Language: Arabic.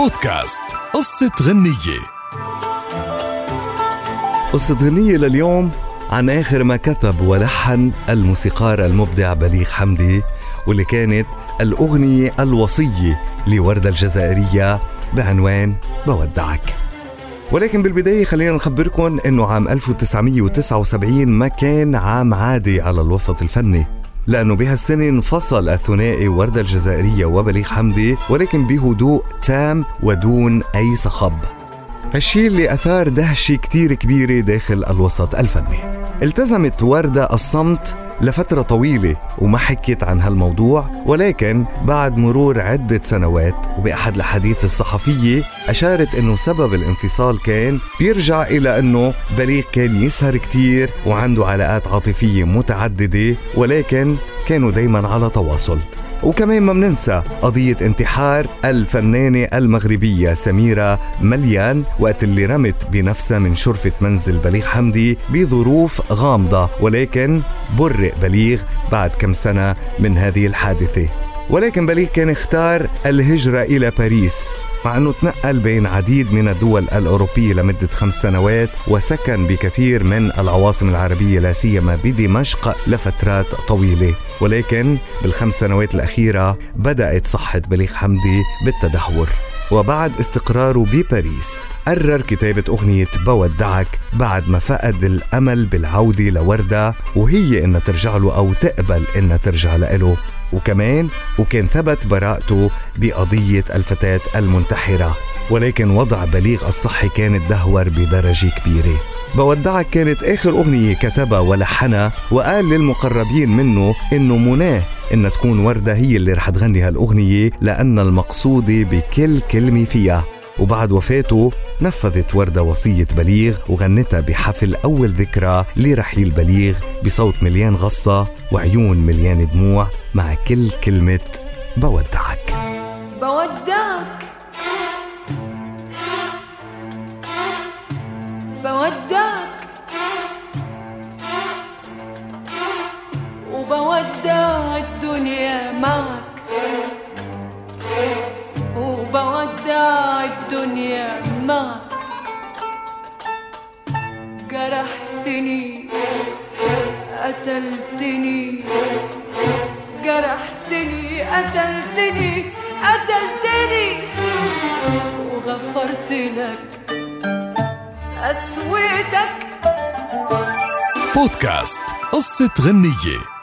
بودكاست. قصة غنية. قصة غنية لليوم عن آخر ما كتب ولحن الموسيقار المبدع بليغ حمدي واللي كانت الأغنية الوصية لوردة الجزائرية بعنوان بودعك. ولكن بالبداية خلينا نخبركم أنه عام 1979 ما كان عام عادي على الوسط الفني. لأنه بهالسنة انفصل الثنائي وردة الجزائرية وبليغ حمدي ولكن بهدوء تام ودون أي صخب. هالشي اللي أثار دهشة كتير كبيرة داخل الوسط الفني. التزمت وردة الصمت لفترة طويلة وما حكيت عن هالموضوع ولكن بعد مرور عدة سنوات وبأحد الأحاديث الصحفية أشارت أنه سبب الانفصال كان بيرجع إلى أنه بليغ كان يسهر كتير وعنده علاقات عاطفية متعددة ولكن كانوا دايما على تواصل. وكمان ما بننسى قضية انتحار الفنانة المغربية سميرة مليان وقت اللي رمت بنفسها من شرفة منزل بليغ حمدي بظروف غامضة ولكن برئ بليغ بعد كم سنة من هذه الحادثة. ولكن بليغ كان اختار الهجرة إلى باريس. مع أنه تنقل بين عديد من الدول الأوروبية لمدة خمس سنوات وسكن بكثير من العواصم العربية لا سيما بدمشق لفترات طويلة. ولكن بالخمس سنوات الأخيرة بدأت صحة بليغ حمدي بالتدهور. وبعد استقراره بباريس قرر كتابة أغنية بودعك بعد ما فقد الأمل بالعودة لوردة وهي إنها ترجع له أو تقبل إنها ترجع له. وكمان وكان ثبت براءته بقضية الفتاة المنتحرة ولكن وضع بليغ الصحي كان تدهور بدرجة كبيرة. بودعك كانت آخر أغنية كتبها ولحنها وقال للمقربين منه إنه مناه إن تكون وردة هي اللي رح تغني هالأغنية لأن المقصودة بكل كلمة فيها. وبعد وفاته نفذت وردة وصية بليغ وغنتها بحفل أول ذكرى لرحيل بليغ بصوت مليان غصة وعيون مليان دموع مع كل كلمة بودعك. بودعك. بودعك. وبودع الدنيا معك. معك جرحتني قتلتني. جرحتني قتلتني قتلتني. وغفرت لك قسوتك بودكاست قصة غنية.